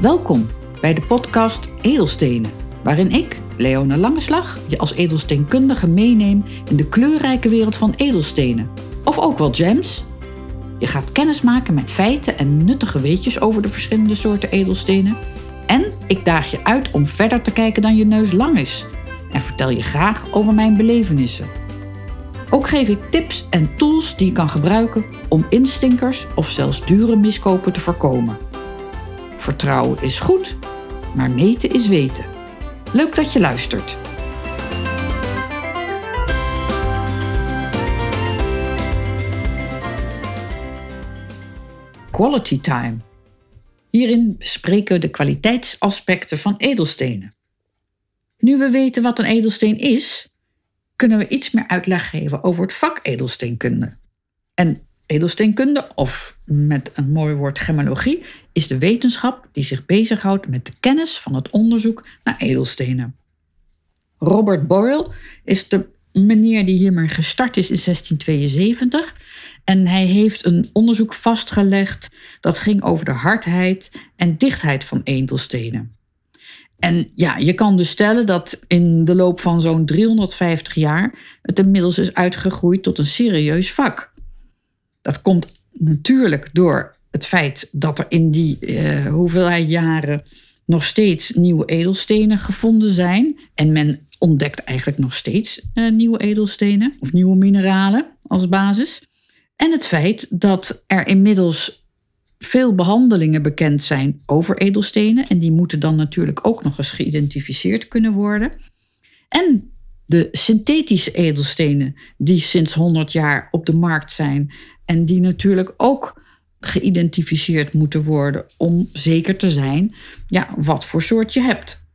Welkom bij de podcast Edelstenen, waarin ik, Leone Langeslag, je als edelsteenkundige meeneem in de kleurrijke wereld van edelstenen. Of ook wel gems. Je gaat kennis maken met feiten en nuttige weetjes over de verschillende soorten edelstenen. En ik daag je uit om verder te kijken dan je neus lang is. En vertel je graag over mijn belevenissen. Ook geef ik tips en tools die je kan gebruiken om instinkers of zelfs dure miskopen te voorkomen. Vertrouwen is goed, maar meten is weten. Leuk dat je luistert. Quality Time. Hierin bespreken we de kwaliteitsaspecten van edelstenen. Nu we weten wat een edelsteen is, kunnen we iets meer uitleg geven over het vak edelsteenkunde. En edelsteenkunde, of met een mooi woord gemologie, is de wetenschap die zich bezighoudt met de kennis van het onderzoek naar edelstenen. Robert Boyle is de meneer die hiermee gestart is in 1672 en hij heeft een onderzoek vastgelegd dat ging over de hardheid en dichtheid van edelstenen. En ja, je kan dus stellen dat in de loop van zo'n 350 jaar het inmiddels is uitgegroeid tot een serieus vak. Dat komt natuurlijk door het feit dat er in die uh, hoeveelheid jaren nog steeds nieuwe edelstenen gevonden zijn. En men ontdekt eigenlijk nog steeds uh, nieuwe edelstenen of nieuwe mineralen als basis. En het feit dat er inmiddels veel behandelingen bekend zijn over edelstenen. En die moeten dan natuurlijk ook nog eens geïdentificeerd kunnen worden. En de synthetische edelstenen die sinds 100 jaar op de markt zijn. En die natuurlijk ook geïdentificeerd moeten worden om zeker te zijn ja, wat voor soort je hebt.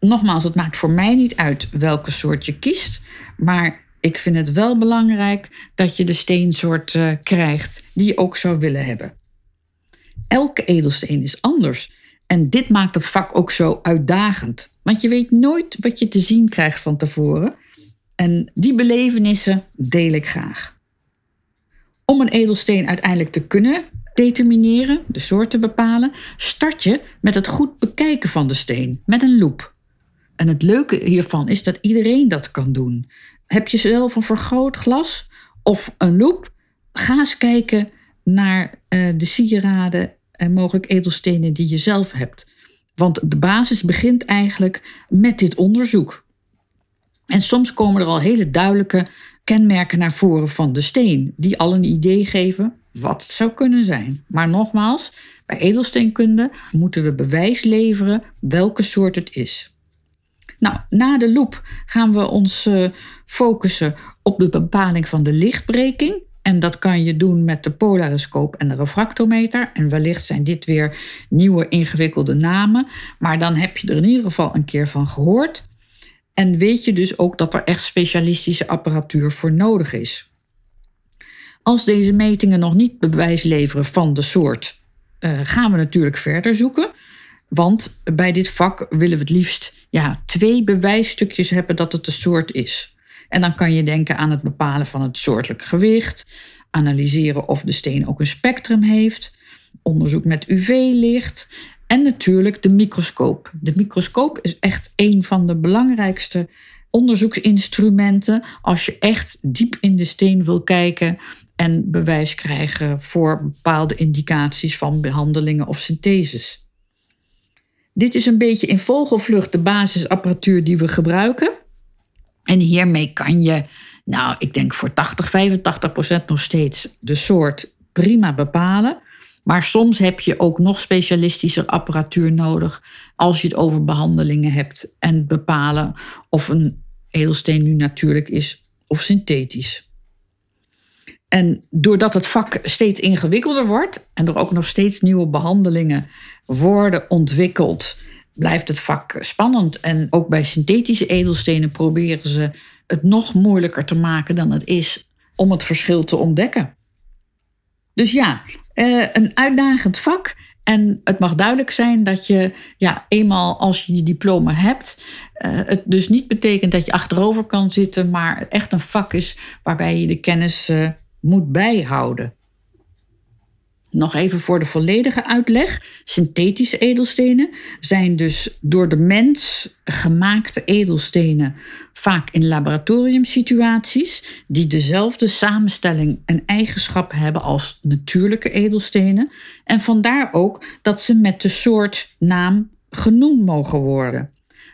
Nogmaals, het maakt voor mij niet uit welke soort je kiest, maar ik vind het wel belangrijk dat je de steensoort uh, krijgt die je ook zou willen hebben. Elke edelsteen is anders en dit maakt het vak ook zo uitdagend, want je weet nooit wat je te zien krijgt van tevoren en die belevenissen deel ik graag. Om een edelsteen uiteindelijk te kunnen determineren, de soort te bepalen, start je met het goed bekijken van de steen met een loep. En het leuke hiervan is dat iedereen dat kan doen. Heb je zelf een vergrootglas of een loep? Ga eens kijken naar uh, de sieraden en mogelijk edelstenen die je zelf hebt. Want de basis begint eigenlijk met dit onderzoek. En soms komen er al hele duidelijke kenmerken naar voren van de steen, die al een idee geven wat het zou kunnen zijn. Maar nogmaals, bij edelsteenkunde moeten we bewijs leveren welke soort het is. Nou, na de loop gaan we ons uh, focussen op de bepaling van de lichtbreking. En dat kan je doen met de polariscoop en de refractometer. En wellicht zijn dit weer nieuwe ingewikkelde namen. Maar dan heb je er in ieder geval een keer van gehoord. En weet je dus ook dat er echt specialistische apparatuur voor nodig is. Als deze metingen nog niet bewijs leveren van de soort, uh, gaan we natuurlijk verder zoeken. Want bij dit vak willen we het liefst ja, twee bewijsstukjes hebben dat het de soort is. En dan kan je denken aan het bepalen van het soortelijk gewicht, analyseren of de steen ook een spectrum heeft, onderzoek met UV-licht en natuurlijk de microscoop. De microscoop is echt een van de belangrijkste onderzoeksinstrumenten als je echt diep in de steen wil kijken en bewijs krijgen voor bepaalde indicaties van behandelingen of syntheses. Dit is een beetje in vogelvlucht de basisapparatuur die we gebruiken. En hiermee kan je, nou, ik denk voor 80, 85 procent nog steeds de soort prima bepalen. Maar soms heb je ook nog specialistische apparatuur nodig als je het over behandelingen hebt en bepalen of een edelsteen nu natuurlijk is of synthetisch. En doordat het vak steeds ingewikkelder wordt en er ook nog steeds nieuwe behandelingen worden ontwikkeld, blijft het vak spannend. En ook bij synthetische edelstenen proberen ze het nog moeilijker te maken dan het is om het verschil te ontdekken. Dus ja, uh, een uitdagend vak. En het mag duidelijk zijn dat je, ja, eenmaal als je je diploma hebt, uh, het dus niet betekent dat je achterover kan zitten, maar echt een vak is waarbij je de kennis uh, moet bijhouden. Nog even voor de volledige uitleg. Synthetische edelstenen zijn dus door de mens gemaakte edelstenen, vaak in laboratoriumsituaties, die dezelfde samenstelling en eigenschappen hebben als natuurlijke edelstenen. En vandaar ook dat ze met de soort naam genoemd mogen worden.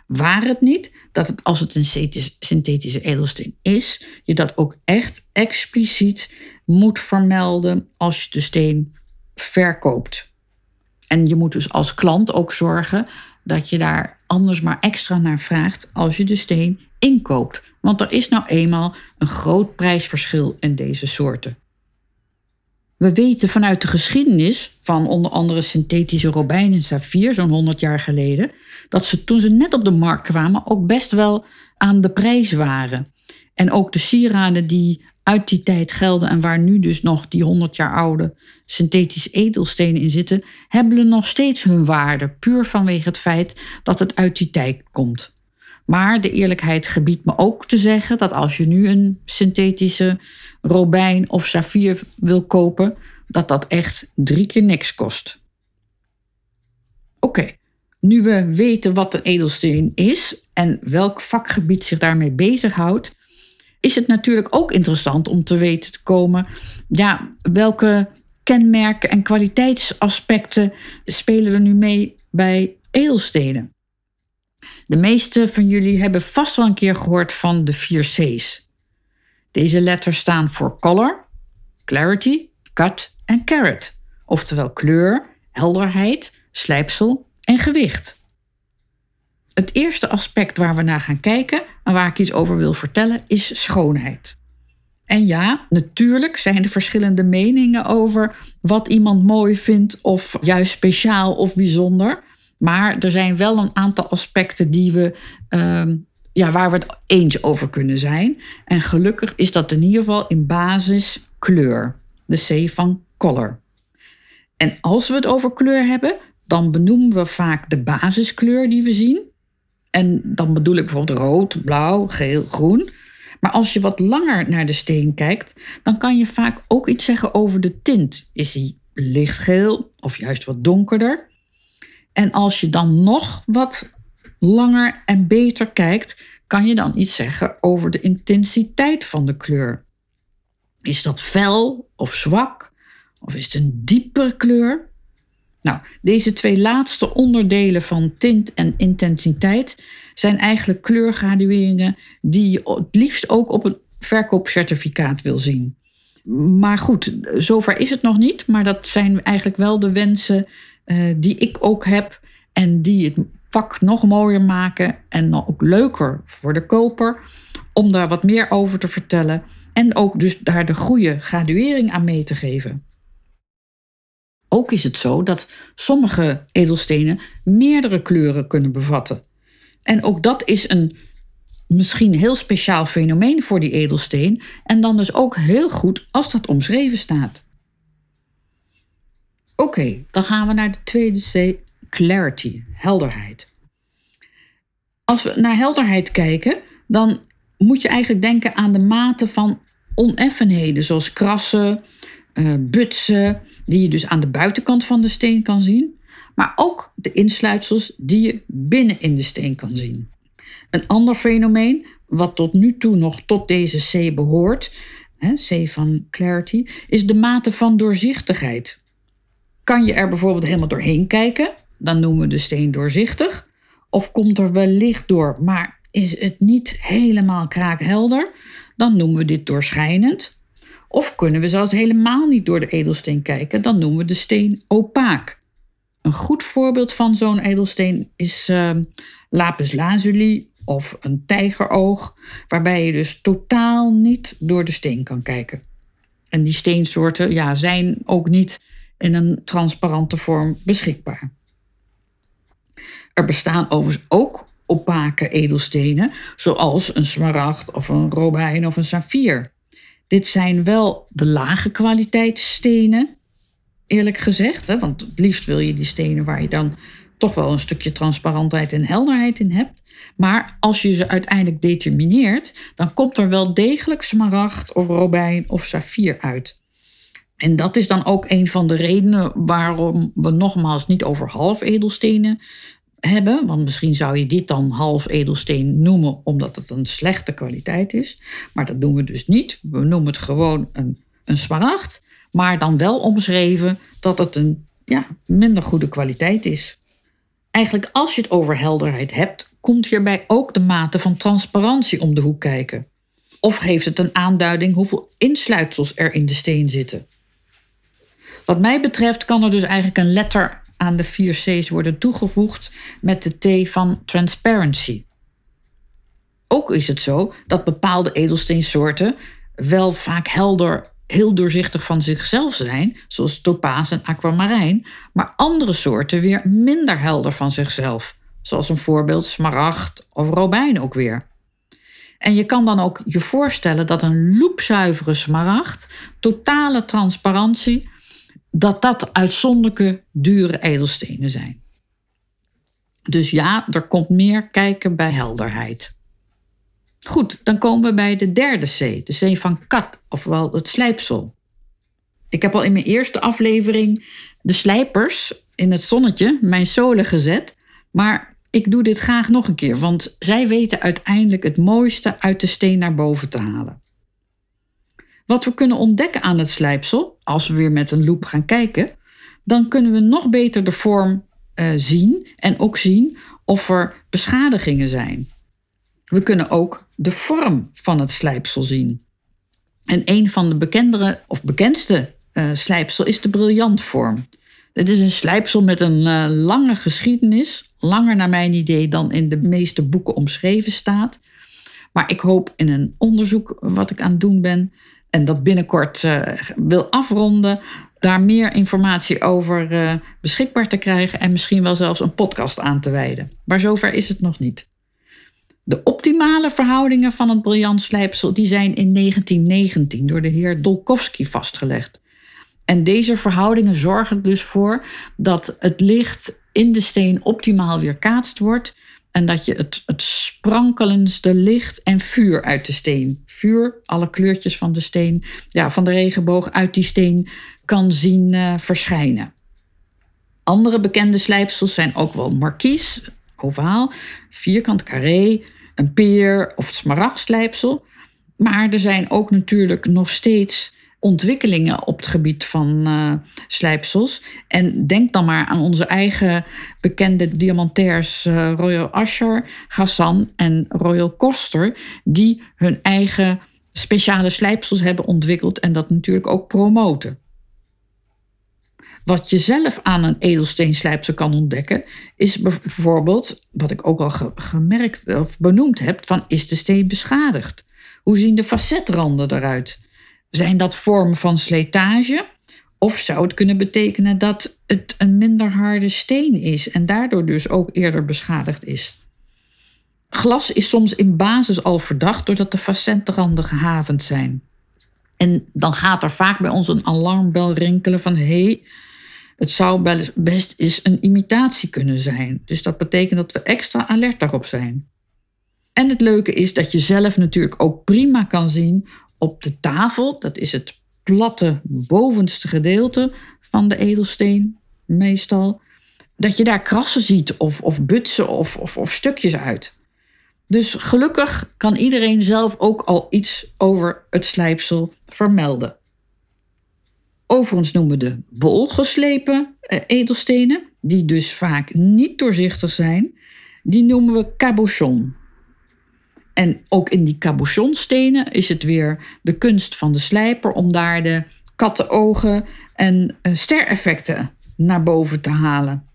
Waar het niet dat het, als het een synthetische edelsteen is, je dat ook echt expliciet moet vermelden als je de steen verkoopt. En je moet dus als klant ook zorgen dat je daar anders maar extra naar vraagt als je de steen inkoopt. Want er is nou eenmaal een groot prijsverschil in deze soorten. We weten vanuit de geschiedenis van onder andere synthetische robijn en saffier, zo'n 100 jaar geleden, dat ze toen ze net op de markt kwamen ook best wel aan de prijs waren. En ook de sieraden die uit die tijd gelden en waar nu dus nog die 100 jaar oude synthetische edelstenen in zitten, hebben nog steeds hun waarde, puur vanwege het feit dat het uit die tijd komt. Maar de eerlijkheid gebiedt me ook te zeggen dat als je nu een synthetische robijn of saffier wil kopen, dat dat echt drie keer niks kost. Oké, nu we weten wat een edelsteen is en welk vakgebied zich daarmee bezighoudt, is het natuurlijk ook interessant om te weten te komen ja, welke kenmerken en kwaliteitsaspecten spelen er nu mee bij edelstenen. De meeste van jullie hebben vast wel een keer gehoord van de vier C's. Deze letters staan voor color, clarity, cut en carat, oftewel kleur, helderheid, slijpsel en gewicht. Het eerste aspect waar we naar gaan kijken en waar ik iets over wil vertellen is schoonheid. En ja, natuurlijk zijn er verschillende meningen over wat iemand mooi vindt of juist speciaal of bijzonder. Maar er zijn wel een aantal aspecten die we, ehm, ja, waar we het eens over kunnen zijn. En gelukkig is dat in ieder geval in basis kleur. De C van color. En als we het over kleur hebben, dan benoemen we vaak de basiskleur die we zien. En dan bedoel ik bijvoorbeeld rood, blauw, geel, groen. Maar als je wat langer naar de steen kijkt, dan kan je vaak ook iets zeggen over de tint. Is die lichtgeel of juist wat donkerder? En als je dan nog wat langer en beter kijkt, kan je dan iets zeggen over de intensiteit van de kleur. Is dat fel of zwak? Of is het een diepere kleur? Nou, deze twee laatste onderdelen van tint en intensiteit zijn eigenlijk kleurgradueringen die je het liefst ook op een verkoopcertificaat wil zien. Maar goed, zover is het nog niet. Maar dat zijn eigenlijk wel de wensen uh, die ik ook heb en die het vak nog mooier maken en nog ook leuker voor de koper om daar wat meer over te vertellen en ook dus daar de goede graduering aan mee te geven. Ook is het zo dat sommige edelstenen meerdere kleuren kunnen bevatten. En ook dat is een misschien heel speciaal fenomeen voor die edelsteen en dan dus ook heel goed als dat omschreven staat. Oké, dan gaan we naar de tweede C, clarity, helderheid. Als we naar helderheid kijken, dan moet je eigenlijk denken aan de mate van oneffenheden, zoals krassen, uh, butsen, die je dus aan de buitenkant van de steen kan zien, maar ook de insluitsels die je binnen in de steen kan zien. Een ander fenomeen, wat tot nu toe nog tot deze C behoort, hè, C van clarity, is de mate van doorzichtigheid. Kan je er bijvoorbeeld helemaal doorheen kijken, dan noemen we de steen doorzichtig. Of komt er wel licht door, maar is het niet helemaal kraakhelder, dan noemen we dit doorschijnend. Of kunnen we zelfs helemaal niet door de edelsteen kijken, dan noemen we de steen opaak. Een goed voorbeeld van zo'n edelsteen is uh, lapis lazuli of een tijgeroog, waarbij je dus totaal niet door de steen kan kijken. En die steensoorten ja, zijn ook niet in een transparante vorm beschikbaar. Er bestaan overigens ook opake edelstenen, zoals een smaragd of een robijn of een saffier. Dit zijn wel de lage kwaliteitsstenen, eerlijk gezegd. Hè? Want het liefst wil je die stenen waar je dan toch wel een stukje transparantheid en helderheid in hebt. Maar als je ze uiteindelijk determineert, dan komt er wel degelijk smaragd of robijn of saffier uit. En dat is dan ook een van de redenen waarom we nogmaals niet over half edelstenen hebben. Want misschien zou je dit dan half edelsteen noemen omdat het een slechte kwaliteit is. Maar dat doen we dus niet. We noemen het gewoon een, een smaragd. Maar dan wel omschreven dat het een ja, minder goede kwaliteit is. Eigenlijk als je het over helderheid hebt, komt hierbij ook de mate van transparantie om de hoek kijken. Of geeft het een aanduiding hoeveel insluitsels er in de steen zitten. Wat mij betreft kan er dus eigenlijk een letter aan de vier C's worden toegevoegd met de T van transparency. Ook is het zo dat bepaalde edelsteensoorten wel vaak helder, heel doorzichtig van zichzelf zijn, zoals topaas en aquamarijn, maar andere soorten weer minder helder van zichzelf, zoals een voorbeeld smaragd of robijn ook weer. En je kan dan ook je voorstellen dat een loepzuivere smaragd, totale transparantie, dat dat uitzonderlijke dure edelstenen zijn. Dus ja, er komt meer kijken bij helderheid. Goed, dan komen we bij de derde C, de C van kat, ofwel het slijpsel. Ik heb al in mijn eerste aflevering de slijpers in het zonnetje, mijn zolen gezet, maar ik doe dit graag nog een keer, want zij weten uiteindelijk het mooiste uit de steen naar boven te halen. Wat we kunnen ontdekken aan het slijpsel, als we weer met een loep gaan kijken, dan kunnen we nog beter de vorm uh, zien en ook zien of er beschadigingen zijn. We kunnen ook de vorm van het slijpsel zien. En een van de bekendere of bekendste uh, slijpsel is de briljantvorm. Het is een slijpsel met een uh, lange geschiedenis, langer naar mijn idee dan in de meeste boeken omschreven staat. Maar ik hoop in een onderzoek wat ik aan het doen ben en dat binnenkort uh, wil afronden, daar meer informatie over uh, beschikbaar te krijgen en misschien wel zelfs een podcast aan te wijden. Maar zover is het nog niet. De optimale verhoudingen van het briljant slijpsel die zijn in 1919 door de heer Dolkowski vastgelegd. En deze verhoudingen zorgen dus voor dat het licht in de steen optimaal weerkaatst wordt en dat je het, het sprankelendste licht en vuur uit de steen, vuur, alle kleurtjes van de steen, ja, van de regenboog uit die steen kan zien uh, verschijnen. Andere bekende slijpsels zijn ook wel markies, ovaal, vierkant, carré, een peer of smaragdslijpsel. Maar er zijn ook natuurlijk nog steeds ontwikkelingen op het gebied van uh, slijpsels. En denk dan maar aan onze eigen bekende diamantairs uh, Royal Asscher, Gassan en Royal Coster, die hun eigen speciale slijpsels hebben ontwikkeld en dat natuurlijk ook promoten. Wat je zelf aan een edelsteenslijpsel kan ontdekken, is bijvoorbeeld, wat ik ook al gemerkt of benoemd heb, van is de steen beschadigd? Hoe zien de facetranden eruit? Zijn dat vormen van slijtage? Of zou het kunnen betekenen dat het een minder harde steen is en daardoor dus ook eerder beschadigd is? Glas is soms in basis al verdacht doordat de facetranden gehavend zijn. En dan gaat er vaak bij ons een alarmbel rinkelen van hé, hey, het zou best eens een imitatie kunnen zijn. Dus dat betekent dat we extra alert daarop zijn. En het leuke is dat je zelf natuurlijk ook prima kan zien op de tafel, dat is het platte bovenste gedeelte van de edelsteen meestal, dat je daar krassen ziet of, of butsen of, of, of stukjes uit. Dus gelukkig kan iedereen zelf ook al iets over het slijpsel vermelden. Overigens noemen we de bolgeslepen eh, edelstenen, die dus vaak niet doorzichtig zijn, die noemen we cabochon. En ook in die cabochonstenen is het weer de kunst van de slijper om daar de kattenogen en uh, stereffecten naar boven te halen.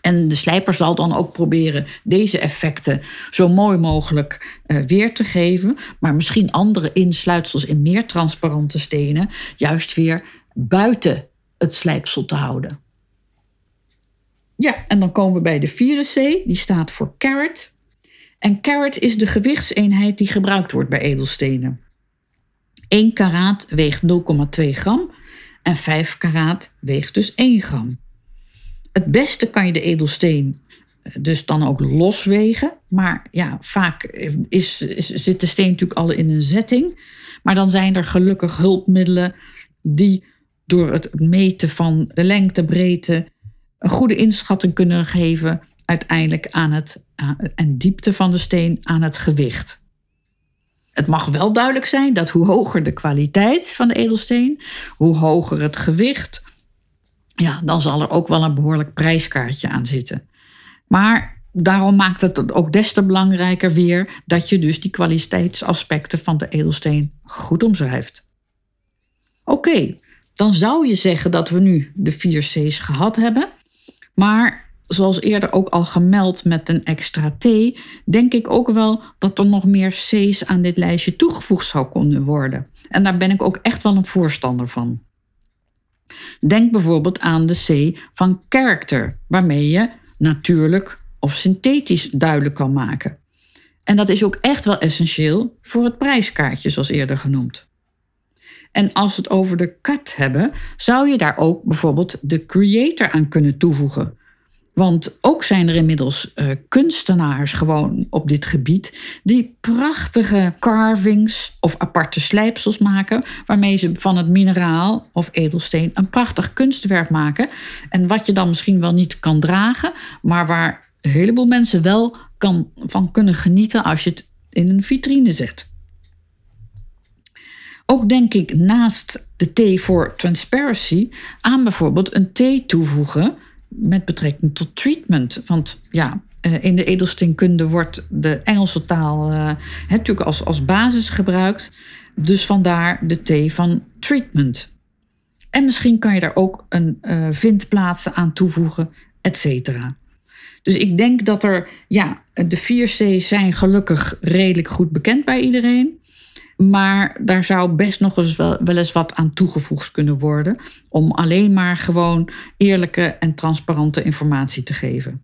En de slijper zal dan ook proberen deze effecten zo mooi mogelijk uh, weer te geven, maar misschien andere insluitsels in meer transparante stenen juist weer buiten het slijpsel te houden. Ja, en dan komen we bij de vierde C, die staat voor carat. En carat is de gewichtseenheid die gebruikt wordt bij edelstenen. 1 karaat weegt 0,2 gram en 5 karaat weegt dus 1 gram. Het beste kan je de edelsteen eh, dus dan ook loswegen. Maar ja, vaak is, is, zit de steen natuurlijk al in een zetting. Maar dan zijn er gelukkig hulpmiddelen die door het meten van de lengte, breedte, een goede inschatting kunnen geven uiteindelijk aan het en diepte van de steen aan het gewicht. Het mag wel duidelijk zijn dat hoe hoger de kwaliteit van de edelsteen, hoe hoger het gewicht, ja, dan zal er ook wel een behoorlijk prijskaartje aan zitten. Maar daarom maakt het ook des te belangrijker weer dat je dus die kwaliteitsaspecten van de edelsteen goed omschrijft. Oké, dan zou je zeggen dat we nu de vier C's gehad hebben. Maar zoals eerder ook al gemeld met een extra T, denk ik ook wel dat er nog meer C's aan dit lijstje toegevoegd zou kunnen worden. En daar ben ik ook echt wel een voorstander van. Denk bijvoorbeeld aan de C van character, waarmee je natuurlijk of synthetisch duidelijk kan maken. En dat is ook echt wel essentieel voor het prijskaartje, zoals eerder genoemd. En als we het over de cut hebben, zou je daar ook bijvoorbeeld de creator aan kunnen toevoegen. Want ook zijn er inmiddels uh, kunstenaars gewoon op dit gebied die prachtige carvings of aparte slijpsels maken, waarmee ze van het mineraal of edelsteen een prachtig kunstwerk maken. En wat je dan misschien wel niet kan dragen, maar waar een heleboel mensen wel kan, van kunnen genieten als je het in een vitrine zet. Ook denk ik naast de T voor transparency aan bijvoorbeeld een T toevoegen met betrekking tot treatment. Want ja, eh, in de edelsteenkunde wordt de Engelse taal uh, natuurlijk als, als basis gebruikt. Dus vandaar de T van treatment. En misschien kan je daar ook een uh, vindplaatsen aan toevoegen, et cetera. Dus ik denk dat er, ja, de 4 C's zijn gelukkig redelijk goed bekend bij iedereen. Maar daar zou best nog eens wel, wel, eens wat aan toegevoegd kunnen worden. Om alleen maar gewoon eerlijke en transparante informatie te geven.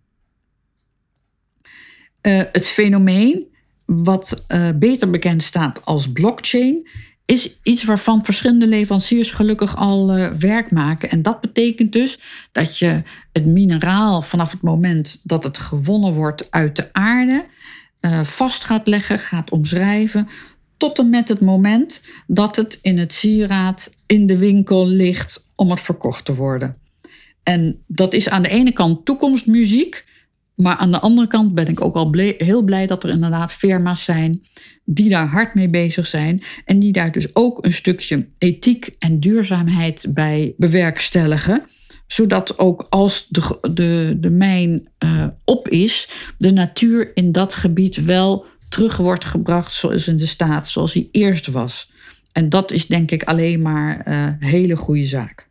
Uh, het fenomeen, wat uh, beter bekend staat als blockchain, is iets waarvan verschillende leveranciers gelukkig al uh, werk maken. En dat betekent dus dat je het mineraal vanaf het moment dat het gewonnen wordt uit de aarde vast gaat leggen, gaat omschrijven, tot en met het moment dat het in het sieraad in de winkel ligt om het verkocht te worden. En dat is aan de ene kant toekomstmuziek, maar aan de andere kant ben ik ook al heel blij dat er inderdaad firma's zijn die daar hard mee bezig zijn en die daar dus ook een stukje ethiek en duurzaamheid bij bewerkstelligen zodat ook als de, de, de mijn uh, op is, de natuur in dat gebied wel terug wordt gebracht zoals in de staat zoals hij eerst was. En dat is denk ik alleen maar een uh, hele goede zaak.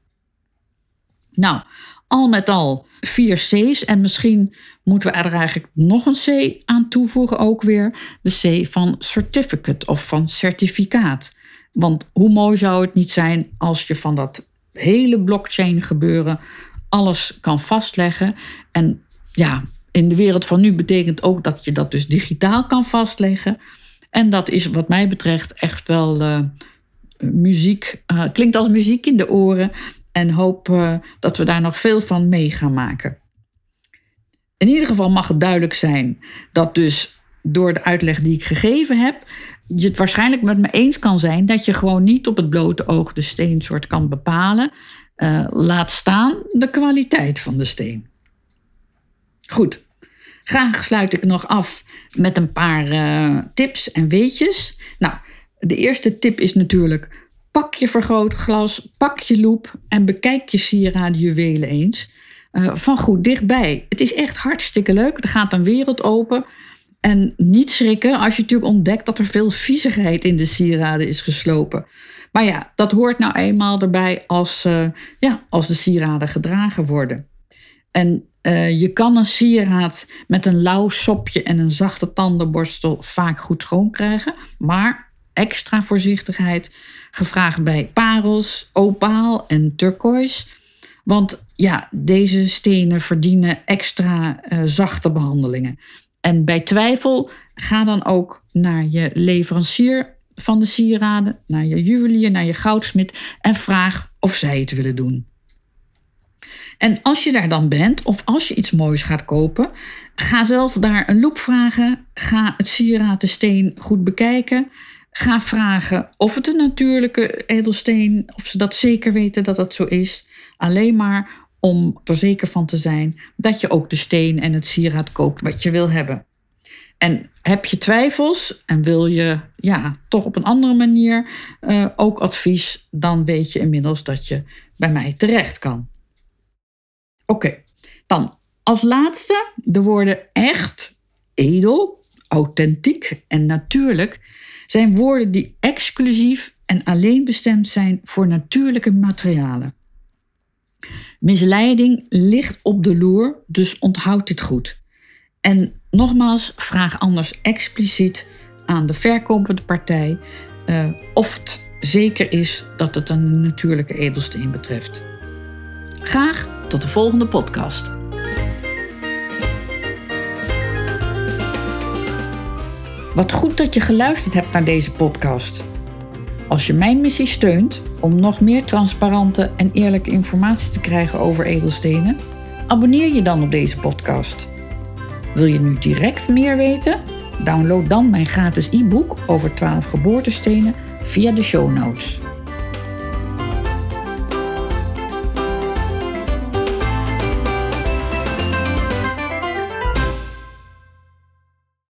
Nou, al met al vier C's. En misschien moeten we er eigenlijk nog een C aan toevoegen, ook weer. De C van certificate of van certificaat. Want hoe mooi zou het niet zijn als je van dat hele blockchain gebeuren alles kan vastleggen. En ja, in de wereld van nu betekent ook dat je dat dus digitaal kan vastleggen. En dat is wat mij betreft echt wel uh, muziek, uh, klinkt als muziek in de oren. En hoop uh, dat we daar nog veel van mee gaan maken. In ieder geval mag het duidelijk zijn dat dus door de uitleg die ik gegeven heb, je het waarschijnlijk met me eens kan zijn dat je gewoon niet op het blote oog de steensoort kan bepalen. laat staan de kwaliteit van de steen. Goed, Graag sluit ik nog af met een paar uh, tips en weetjes. Nou, de eerste tip is natuurlijk: pak je vergrootglas, pak je loep en bekijk je sieraden juwelen eens. Uh, van goed dichtbij. Het is echt hartstikke leuk. Er gaat een wereld open. En niet schrikken als je natuurlijk ontdekt dat er veel viezigheid in de sieraden is geslopen. Maar ja, dat hoort nou eenmaal erbij als, uh, ja, als de sieraden gedragen worden. En uh, je kan een sieraad met een lauw sopje en een zachte tandenborstel vaak goed schoon krijgen. Maar extra voorzichtigheid gevraagd bij parels, opaal en turquoise. Want ja, deze stenen verdienen extra uh, zachte behandelingen. En bij twijfel ga dan ook naar je leverancier van de sieraden, naar je juwelier, naar je goudsmid en vraag of zij het willen doen. En als je daar dan bent, of als je iets moois gaat kopen, ga zelf daar een loop vragen. Ga het sieraad de steen goed bekijken. Ga vragen of het een natuurlijke edelsteen, of ze dat zeker weten dat dat zo is. Alleen maar om er zeker van te zijn dat je ook de steen en het sieraad koopt wat je wil hebben. En heb je twijfels en wil je ja, toch op een andere manier uh, ook advies, dan weet je inmiddels dat je bij mij terecht kan. Oké, dan als laatste de woorden echt, edel, authentiek en natuurlijk zijn woorden die exclusief en alleen bestemd zijn voor natuurlijke materialen. Misleiding ligt op de loer, dus onthoud dit goed. En nogmaals, vraag anders expliciet aan de verkopende partij uh, of het zeker is dat het een natuurlijke edelsteen betreft. Graag tot de volgende podcast. Wat goed dat je geluisterd hebt naar deze podcast. Als je mijn missie steunt om nog meer transparante en eerlijke informatie te krijgen over edelstenen, abonneer je dan op deze podcast. Wil je nu direct meer weten? Download dan mijn gratis e-book over 12 geboortestenen via de show notes.